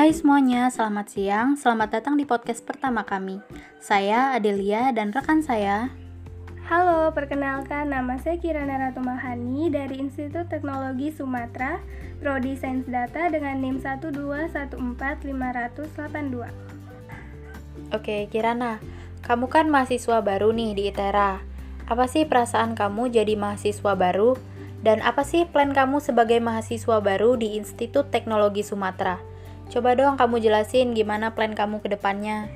Hai semuanya, selamat siang. Selamat datang di podcast pertama kami. Saya Adelia dan rekan saya. Halo, perkenalkan nama saya Kirana Ratumahani dari Institut Teknologi Sumatera, Prodi Sains Data dengan NIM 1214582. Oke, Kirana, kamu kan mahasiswa baru nih di ITERA. Apa sih perasaan kamu jadi mahasiswa baru? Dan apa sih plan kamu sebagai mahasiswa baru di Institut Teknologi Sumatera? Coba dong kamu jelasin gimana plan kamu ke depannya.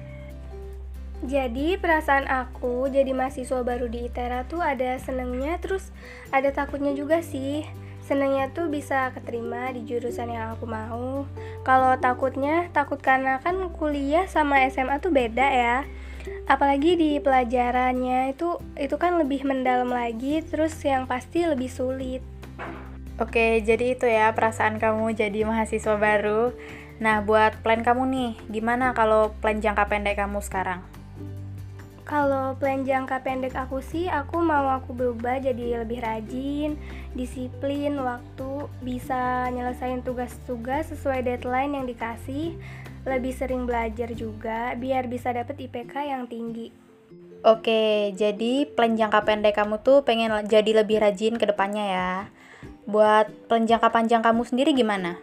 Jadi perasaan aku jadi mahasiswa baru di ITERA tuh ada senengnya terus ada takutnya juga sih. Senengnya tuh bisa keterima di jurusan yang aku mau. Kalau takutnya, takut karena kan kuliah sama SMA tuh beda ya. Apalagi di pelajarannya itu itu kan lebih mendalam lagi, terus yang pasti lebih sulit. Oke, jadi itu ya perasaan kamu jadi mahasiswa baru. Nah, buat plan kamu nih, gimana kalau plan jangka pendek kamu sekarang? Kalau plan jangka pendek aku sih, aku mau aku berubah jadi lebih rajin, disiplin, waktu, bisa nyelesain tugas-tugas sesuai deadline yang dikasih, lebih sering belajar juga, biar bisa dapet IPK yang tinggi. Oke, jadi plan jangka pendek kamu tuh pengen jadi lebih rajin ke depannya ya. Buat plan jangka panjang kamu sendiri gimana?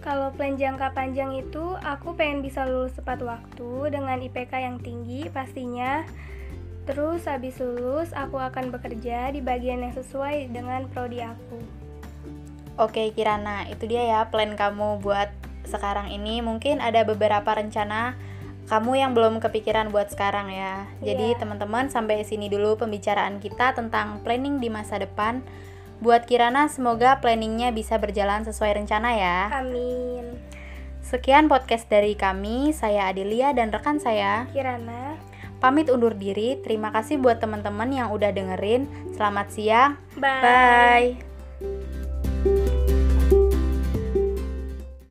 Kalau plan jangka panjang itu, aku pengen bisa lulus tepat waktu dengan IPK yang tinggi pastinya. Terus habis lulus, aku akan bekerja di bagian yang sesuai dengan prodi aku. Oke Kirana, itu dia ya plan kamu buat sekarang ini. Mungkin ada beberapa rencana kamu yang belum kepikiran buat sekarang ya. Jadi Iya. teman-teman sampai sini dulu pembicaraan kita tentang planning di masa depan. Buat Kirana, semoga planningnya bisa berjalan sesuai rencana ya. Amin. Sekian podcast dari kami, saya Adelia dan rekan saya. Kirana. Pamit undur diri, terima kasih buat teman-teman yang udah dengerin. Selamat siang, Bye. bye.